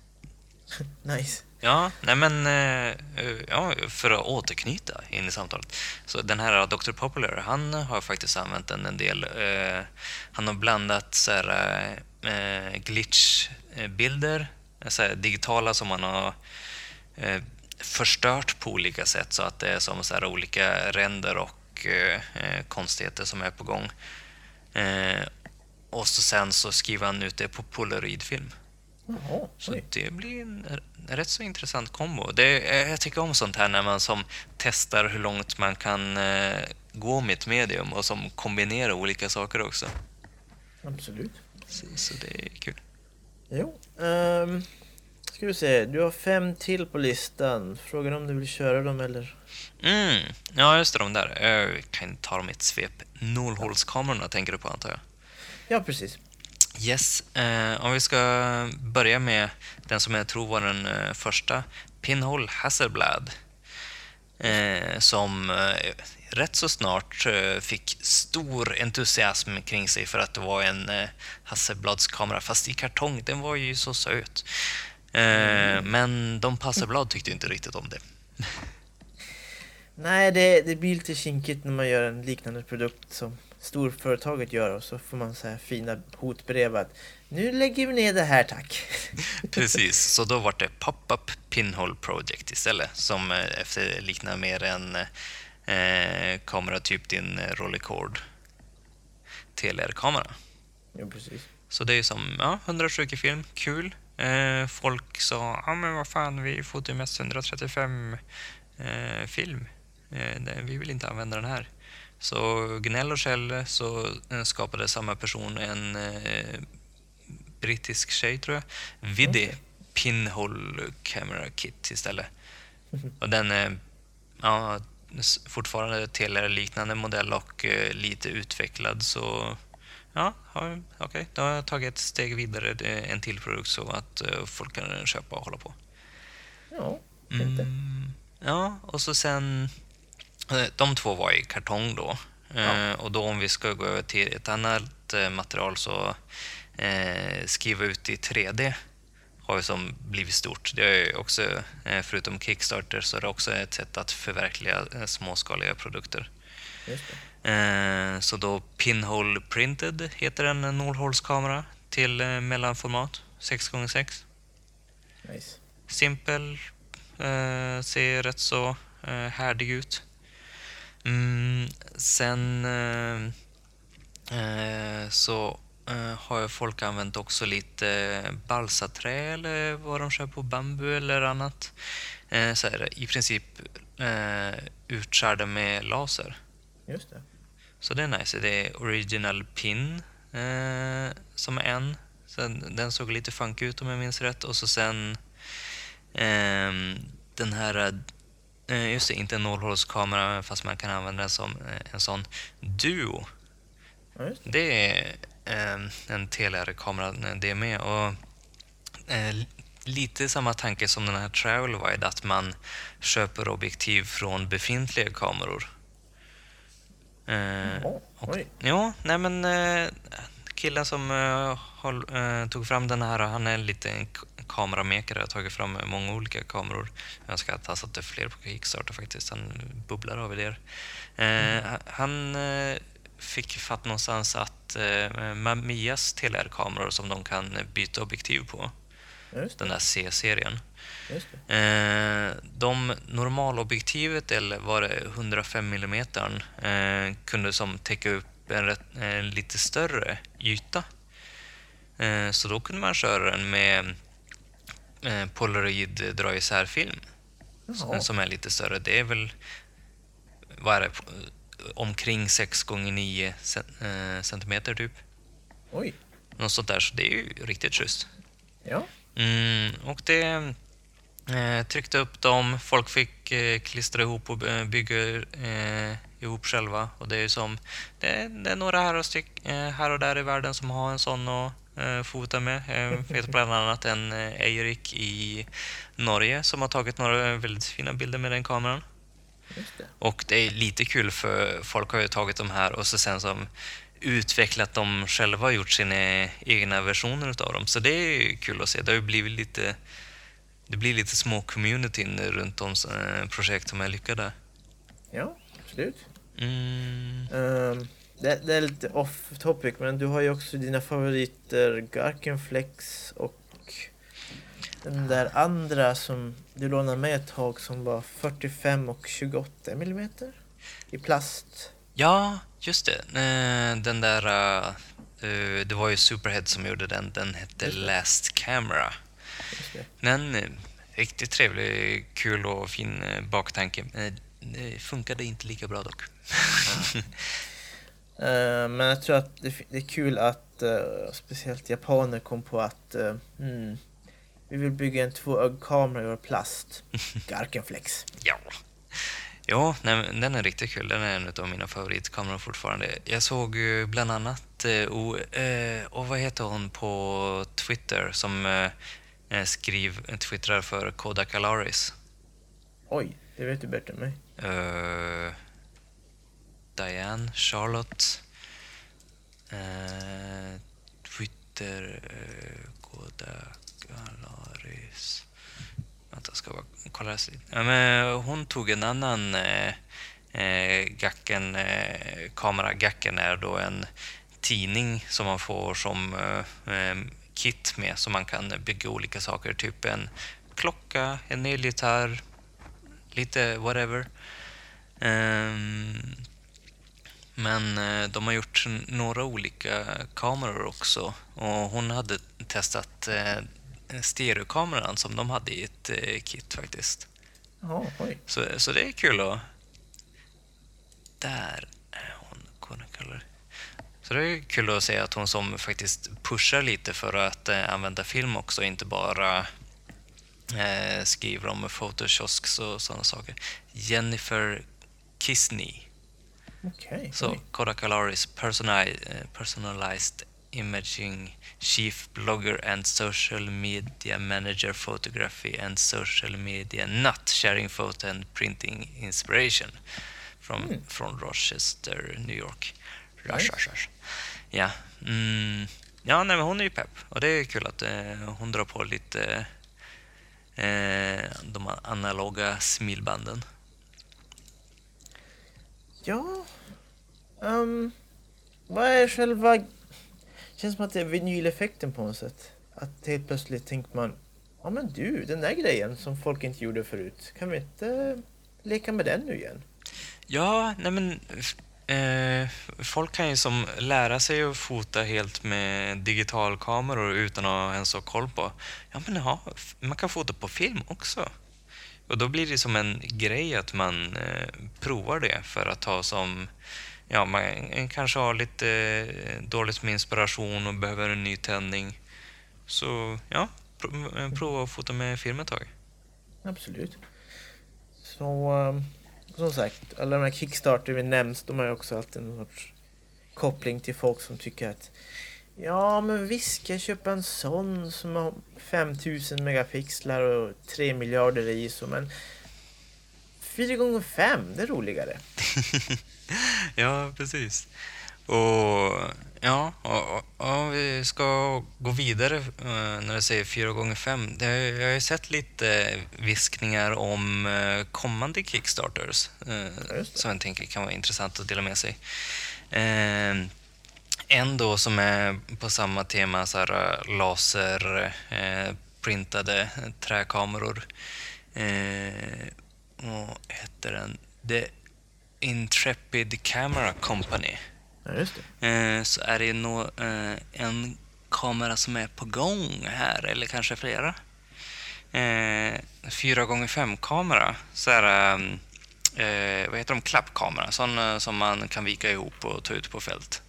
Nice. Ja, nej men eh, eh, ja, för att återknyta in i samtalet. Så den här Dr. Popular, han har faktiskt använt den en del. Eh, han har blandat så här, glitchbilder, så här, digitala som han har förstört på olika sätt så att det är som så här olika ränder och konstigheter som är på gång. Och så sen så skriver han ut det på polaroidfilm. Jaha, Så det blir en rätt så intressant kombo. Det, är- jag tycker om sånt här när man som testar hur långt man kan eh, gå med ett medium och som kombinerar olika saker också. Absolut. Så, så det är kul. Jo. Um, ska vi se, du har fem till på listan. Frågan om du vill köra dem eller? Mm. Ja, just det, de där. Jag kan ta dem i ett svep. Nollhålskamerorna tänker du på antar jag? Ja, precis. Yes, eh, om vi ska börja med den som jag tror var den eh, första, Pinhole Hasselblad. Eh, som eh, rätt så snart eh, fick stor entusiasm kring sig för att det var en eh, Hasselbladskamera, fast i kartong. Den var ju så söt. Eh, Men de på Hasselblad tyckte inte riktigt om det. Nej, det, det blir lite kinkigt när man gör en liknande produkt som storföretaget gör och så får man så här fina hotbrev att nu lägger vi ner det här tack. Precis, så då var det Pop-Up Pinhole Project istället som eh, efterliknar mer en eh, kamera typ din Rolleicord TLR-kamera. Jo, precis. Så det är som ja, 120 film, kul. Eh, folk sa, ja men vad fan, vi fotar ju mest 135 eh, film. Eh, vi vill inte använda den här. Så gnäll och skäll så eh, skapade samma person en eh, brittisk tjej tror jag, Vidi Okej. Pinhole Camera Kit istället. Och den är ja, s- fortfarande TLR-liknande modell och eh, lite utvecklad så ja, okej, då har jag tagit ett steg vidare, en till produkt så att eh, folk kan köpa och hålla på. Ja, inte. Mm, ja, och så sen... eh, De två var i kartong då. Eh, Ja. Och då om vi ska gå över till ett annat eh, material så eh, skriva ut i 3D har ju som blivit stort. Det är också, eh, förutom Kickstarter, så är det också ett sätt att förverkliga eh, småskaliga produkter. Eh, Så då Pinhole Printed heter en nålhålskamera till eh, mellanformat, 6x6. Nice. Simpel, eh, ser rätt så eh, härdig ut. Mm, sen eh, eh, så eh, har ju folk använt också lite balsaträ eller vad de kör på, bambu eller annat. Eh, så är det i princip eh, utskärda med laser. Just det. Så det är nice. Det är Original Pin eh, som är en. Sen, den såg lite funky ut om jag minns rätt. Och så sen ehm, den här, eh, just det, inte en nålhålskamera fast man kan använda den som eh, en sån Duo. Ja, det. Det är eh, en TLR-kamera eh, det med. Och, eh, lite samma tanke som den här Travel Wide, att man köper objektiv från befintliga kameror. Eh, Jaha, och, ja, nej men eh, killen som eh, håll, eh, tog fram den här, han är lite en kameramekare, har tagit fram många olika kameror. Jag önskar att han satte fler på Kickstarter faktiskt, han bubblar av idéer. Eh, Han eh, fick fatt någonstans att eh, Mamias TLR-kameror som de kan byta objektiv på, den där C-serien. Eh, de normalobjektivet, eller var det 105 mm, eh, kunde som täcka upp en, rätt, en lite större yta. Eh, så då kunde man köra den med eh, polaroid dra isär-film Jaha. som är lite större. Det är väl vad är det, omkring 6 gånger 9 cen- eh, centimeter typ. Oj. Något sånt där, så det är ju riktigt schysst. Ja. Mm, och det eh, tryckte upp dem, folk fick eh, klistra ihop och eh, bygga eh, ihop själva. Och det är ju som, det, det är några här och, styck, eh, här och där i världen som har en sån eh, fota med. Jag vet bland annat en eh, Eirik i Norge som har tagit några väldigt fina bilder med den kameran. Det. Och det är lite kul för folk har ju tagit de här och så sen som utvecklat dem själva och gjort sina egna versioner utav dem. Så det är kul att se. Det har ju blivit lite det blir lite små communityn runt om eh, projekt som är lyckade. Ja, absolut. Mm, Ehm, det, det är lite off topic, men du har ju också dina favoriter Garkenflex och den där andra som du lånade med ett tag som var 45 och 28 mm i plast. ja, just det. Eh, Den där... eh, det var ju Superhead som gjorde den. Den hette. Last Camera. Men eh, riktigt trevlig, kul och fin eh, baktanke. Eh, Det funkade inte lika bra dock. Ehm, men jag tror att det, är kul att eh, speciellt japaner kom på att eh, hmm, vi vill bygga en tvåögd kamera ur plast. Garkenflex. Ja. Ja, nej, den är riktigt kul. Den är en av mina favoritkameror fortfarande. Jag såg ju bland annat, eh, och, eh, och vad heter hon på Twitter som eh, eh, skriv, twittrar för Kodak Alaris? Oj, det vet du bättre än mig. Eh, Diane, Charlotte, eh, Twitter, eh, Kodak Alaris. Vänta, jag ska bara kolla. Ja, men eh, hon tog en annan eh, eh, Gacken, eh, kamera. Gacken är då en tidning som man får som eh, eh kit med så man kan bygga olika saker. Typ en klocka, en elgitarr, lite whatever. Ehm, men eh, de har gjort några olika kameror också och hon hade testat eh, stereokameran som de hade i ett eh, kit faktiskt. Oj. Så, så det är kul att... Där är hon. Så det är kul att se att hon som faktiskt pushar lite för att använda film också, inte bara skriver om photoshops och sådana saker. Jennifer Kisney. Okej. Så oj. Kodak Alaris eh, personalized imaging chief blogger and social media manager photography and social media not sharing photo and printing inspiration from, Mm. från Rochester, New York. Nice. Rochester. Ja, mm, ja nej, men hon är ju pepp och det är kul att eh, hon drar på lite eh, de analoga smilbanden. Ja. Um, vad är själva... Det känns som att det är vinyleffekten på något sätt. Att helt plötsligt tänker man Ja men du, den där grejen som folk inte gjorde förut. Kan vi inte leka med den nu igen? Ja, nej men eh, folk kan ju som lära sig att fota helt med digitalkameror utan att ens ha koll på. Ja, men ja, man kan fota på film också. Och då blir det som en grej att man eh, provar det för att ha som Ja, man kanske har lite eh, dåligt med inspiration och behöver en ny tändning. Så ja, eh, prova att fota med film ett tag. Absolut. Så eh, som sagt, alla de här Kickstarter vi nämns, de har ju också alltid en sorts koppling till folk som tycker att Ja, men visst ska jag köpa en sån som har 5000 megapixlar och 3 miljarder i ISO, men 4 gånger 5 det är roligare. ja, precis. Och ja, och, och, vi ska gå vidare eh, när du säger 4 gånger 5 Det, har- jag har ju sett lite viskningar om eh, kommande Kickstarters eh, som jag tänker kan vara intressant att dela med sig. Eh, en då som är på samma tema, så här, eh, laser, eh, printade träkameror. Eh, vad heter den? The Intrepid Camera Company. Ja, just det. Eh, så är det nå, eh, en kamera som är på gång här, eller kanske flera. Eh, 4x5 kamera så är det, eh, vad heter de, klappkamera, sån eh, som man kan vika ihop och ta ut på fält.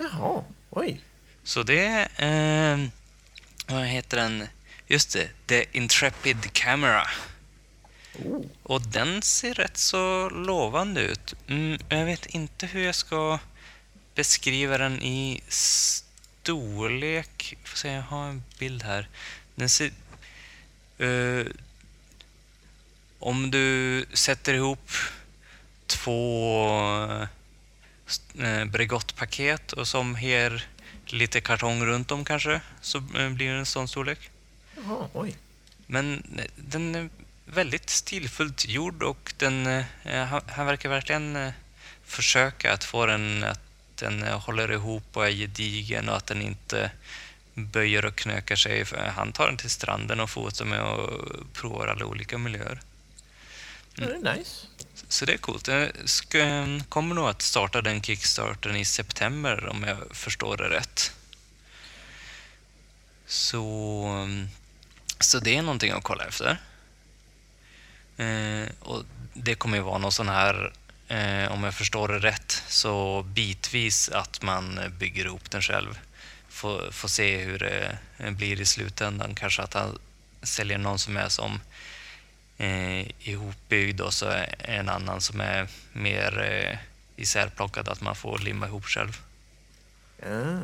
Jaha, oj. Så det är, eh, vad heter den, just det, The Intrepid Camera. Oh. Och den ser rätt så lovande ut. Mm, jag vet inte hur jag ska beskriva den i storlek. Får se, jag har en bild här. Den ser... eh, om du sätter ihop två Bregottpaket och som har lite kartong runt om kanske, så eh, blir det en sån storlek. Jaha, oj. Men eh, den är väldigt stilfullt gjord och den, eh, han, han verkar verkligen eh, försöka att få den att den eh, håller ihop och är gedigen och att den inte böjer och knökar sig. Han tar den till stranden och fotar med och provar alla olika miljöer. Ja, det är nice. Så det är coolt. Jag ska, kommer nog att starta den kickstarten i september om jag förstår det rätt. Så, mm, så det är någonting att kolla efter. Eh, och det kommer ju vara någon sån här, eh, om jag förstår det rätt, så bitvis att man bygger ihop den själv. Får, får se hur det blir i slutändan. Kanske att han säljer någon som är som eh, ihopbyggd och så en annan som är mer eh, isärplockad, att man får limma ihop själv. Ja,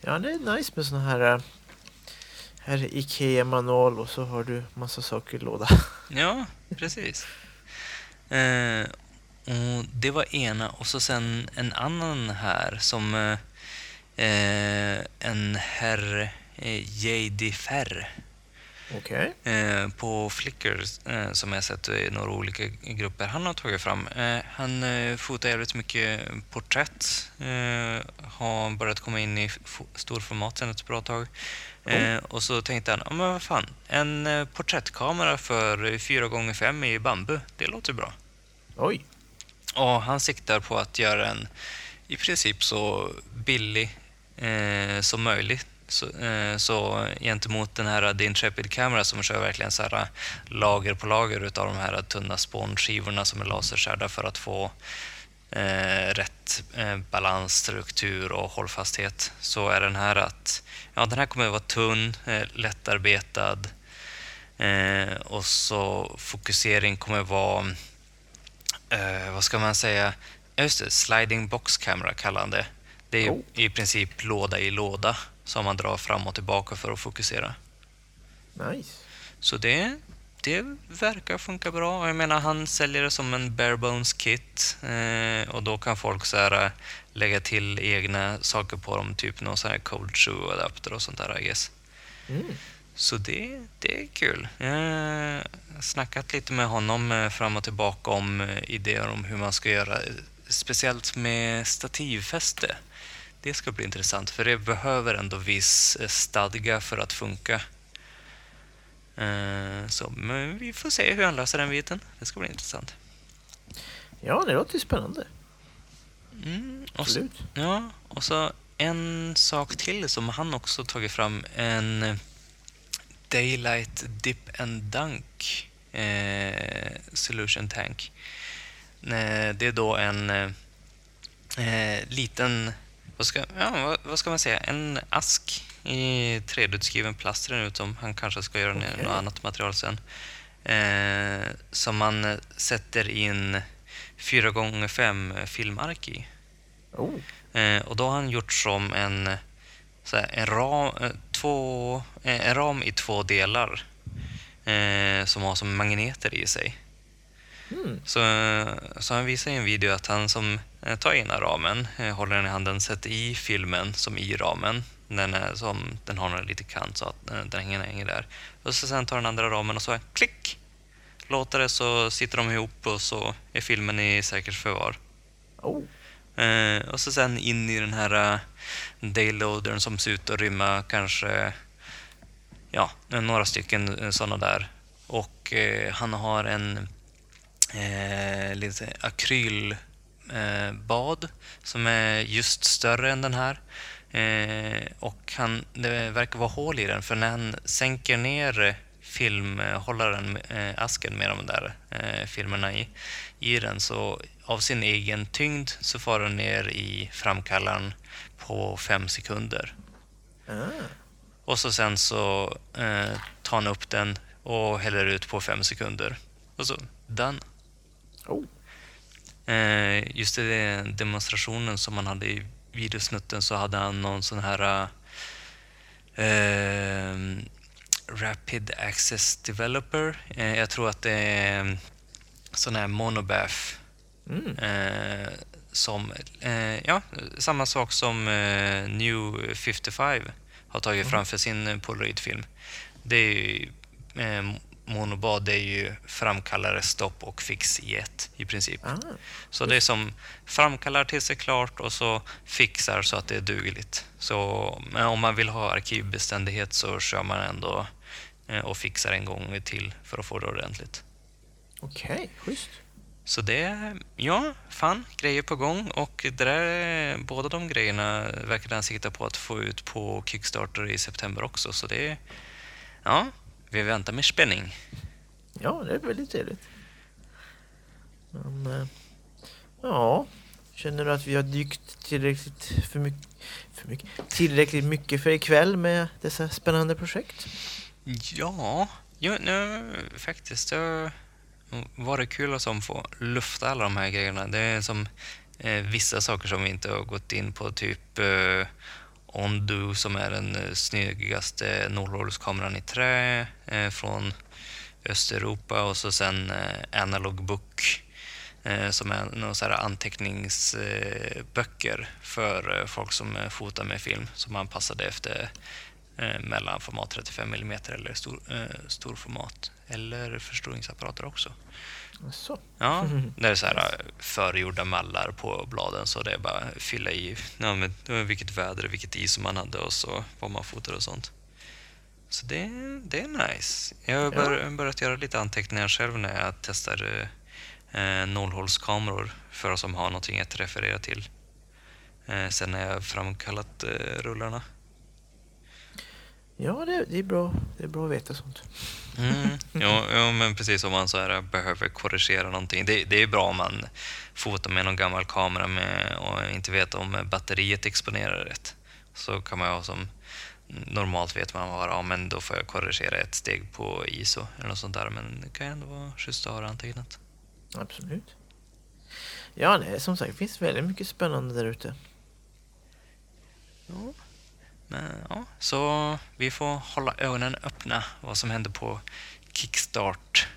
ja det är nice med såna här eh, här är IKEA-manual och så har du massa saker i låda. Ja, precis. Eh, och det var ena och så sen en annan här som eh, eh en herr eh, J.D. Ferr Okej. eh, på Flickr eh, som jag sett i några olika grupper han har tagit fram. Eh, han fotar jävligt mycket porträtt. Har börjat komma in i storformat sedan ett bra tag. Eh, och så tänkte han, ja men vad fan, en porträttkamera för 4x5 i bambu, det låter bra. Oj. Och han siktar på att göra en i princip så billig som möjligt. Så, eh, så gentemot den här The Intrepid Camera som kör verkligen så här lager på lager utav de här tunna spånskivorna som är laserskärda för att få eh, rätt eh, balans, struktur och hållfasthet så är den här att ja, den här kommer att vara tunn, eh, lättarbetad eh, och så fokusering kommer vara eh, vad ska man säga? Just det, sliding box camera kallar han det. Det är Oh. i princip låda i låda som man drar fram och tillbaka för att fokusera. Nice. Så det, det verkar funka bra. Jag menar, han säljer det som en bare bones kit eh, och då kan folk så här, eh, lägga till egna saker på dem, typ någon sån här cold shoe adapter och sånt där, I guess. Mm. Så det, det är kul. Jag har snackat lite med honom eh, fram och tillbaka om eh, idéer om hur man ska göra, eh, speciellt med stativfäste. Det ska bli intressant, för det behöver ändå viss eh, stadga för att funka. Eh, Så, men vi får se hur han löser den biten. Det ska bli intressant. Ja, det låter spännande. Mm, och så, Absolut. Ja, och så en sak till som han också tagit fram. En eh, Daylight Dip and Dunk eh, Solution Tank. Det är då en eh, liten, vad ska, ja, vad, vad ska man säga, en ask i 3D-utskriven plast ser den ut som. Han kanske ska göra okay. något annat material sen. Eh, som man eh, sätter in 4x5 filmark i. Oh. Eh, och då har han gjort som en, här, en, ram, eh, två, eh, en ram i två delar som har som magneter i sig. Mm. Så, eh, så han visar i en video att han som eh, tar ena ramen, eh, håller den i handen, sätter i filmen som i ramen. Den, är som, den har en liten kant så att den hänger, hänger där. Och så sen tar den andra ramen och så klick! Låter det så sitter de ihop och så är filmen i säkert förvar. Oh. Eh, och så sen in i den här dayloadern som ser ut att rymma kanske ja, några stycken sådana där. Och eh, han har en eh, lite akrylbad eh, som är just större än den här. Eh, och han, det verkar vara hål i den för när han sänker ner filmhållaren, eh, asken med de där filmerna i, i den så av sin egen tyngd så far den ner i framkallaren på fem sekunder. Ah. Och så sen så eh, tar han upp den och häller ut på fem sekunder. Och så, done. Oh. Eh, just i den demonstrationen som han hade i videosnutten så hade han någon sån här eh, Rapid Access Developer. Eh, jag tror att det är sån här monobath Mm. eh, som, ja, samma sak som New 55 har tagit fram för sin polaroidfilm. Det är ju, monobad är ju framkallare, stopp och fix i ett i princip. Ah. Så det är som framkallar tills det är klart och så fixar så att det är dugligt. Så men om man vill ha arkivbeständighet så kör man ändå eh, och fixar en gång till för att få det ordentligt. Okej, schysst. Så det är, ja, fan, grejer på gång och det där, båda de grejerna verkar han sikta på att få ut på Kickstarter i september också. Så det är, ja, vi väntar med spänning. Ja, det är väldigt trevligt. Men, eh, ja, känner du att vi har dykt tillräckligt för mycket, för mycket, tillräckligt mycket för ikväll med dessa spännande projekt? Ja, Jo, nu, faktiskt. Det var det kul att som få lufta alla de här grejerna. Det är som eh, vissa saker som vi inte har gått in på, typ eh, Ondu som är den eh, snyggaste nollrollskameran i trä eh, från Östeuropa och så sen eh, Analog Book eh, som är några så här anteckningsböcker eh, för eh, folk som eh, fotar med film som anpassade efter eh, mellanformat 35 mm eller stor, eh, storformat eller förstoringsapparater också. Så. Ja, det är så här eh, förgjorda mallar på bladen så det är bara att fylla i ja, med, vilket väder, vilket is man hade och så vad man fotar och sånt. Så det, det är nice. Jag har bör, börjat göra lite anteckningar själv när jag testar eh, nollhålskameror för oss som har någonting att referera till. Eh, sen när jag framkallat eh, rullarna. Ja, det, det, är bra. det är bra att veta sånt. Mm, ja, ja, men precis om man så här behöver korrigera någonting. Det, det är bra om man fotar med någon gammal kamera med, och inte vet om batteriet exponerar rätt. Så kan man ha som normalt vet man vad ja, men då får jag korrigera ett steg på ISO eller något sånt där. Men det kan ju ändå vara schysst att ha antecknat. Absolut. Ja, nej, som sagt, det finns väldigt mycket spännande där ute. Ja. Men, ja, så vi får hålla ögonen öppna vad som händer på Kickstart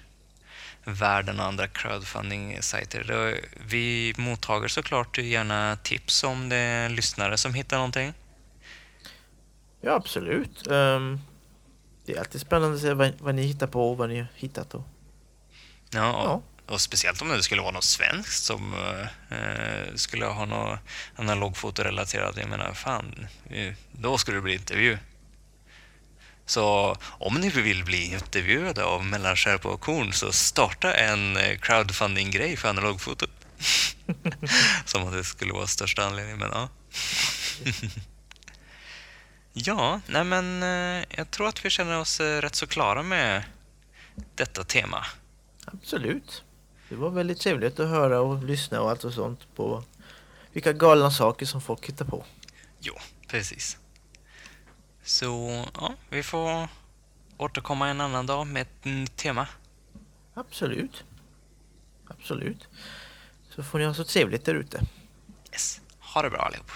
världen och andra crowdfunding-sajter. Vi mottager såklart gärna tips om det är lyssnare som hittar någonting. Ja, absolut. Um, det är alltid spännande att se vad, vad, ni hittar på och vad ni har hittat. Och... Ja, ja. Och speciellt om det skulle vara något svenskt som eh, eh skulle ha något analogfotorelaterat. Jag menar, fan, då skulle det bli intervju. Så om ni vill bli intervjuade av Mellanskärpa och Korn så starta en eh, crowdfunding-grej för analogfotot. som att det skulle vara största anledningen, men ja. ja, nej men eh, jag tror att vi känner oss rätt så klara med detta tema. Absolut. Det var väldigt trevligt att höra och lyssna och allt och sånt på vilka galna saker som folk hittar på. Jo, precis. Så ja, vi får återkomma en annan dag med ett nytt tema. Absolut. Absolut. Så får ni ha så trevligt där ute. Yes. Ha det bra allihop.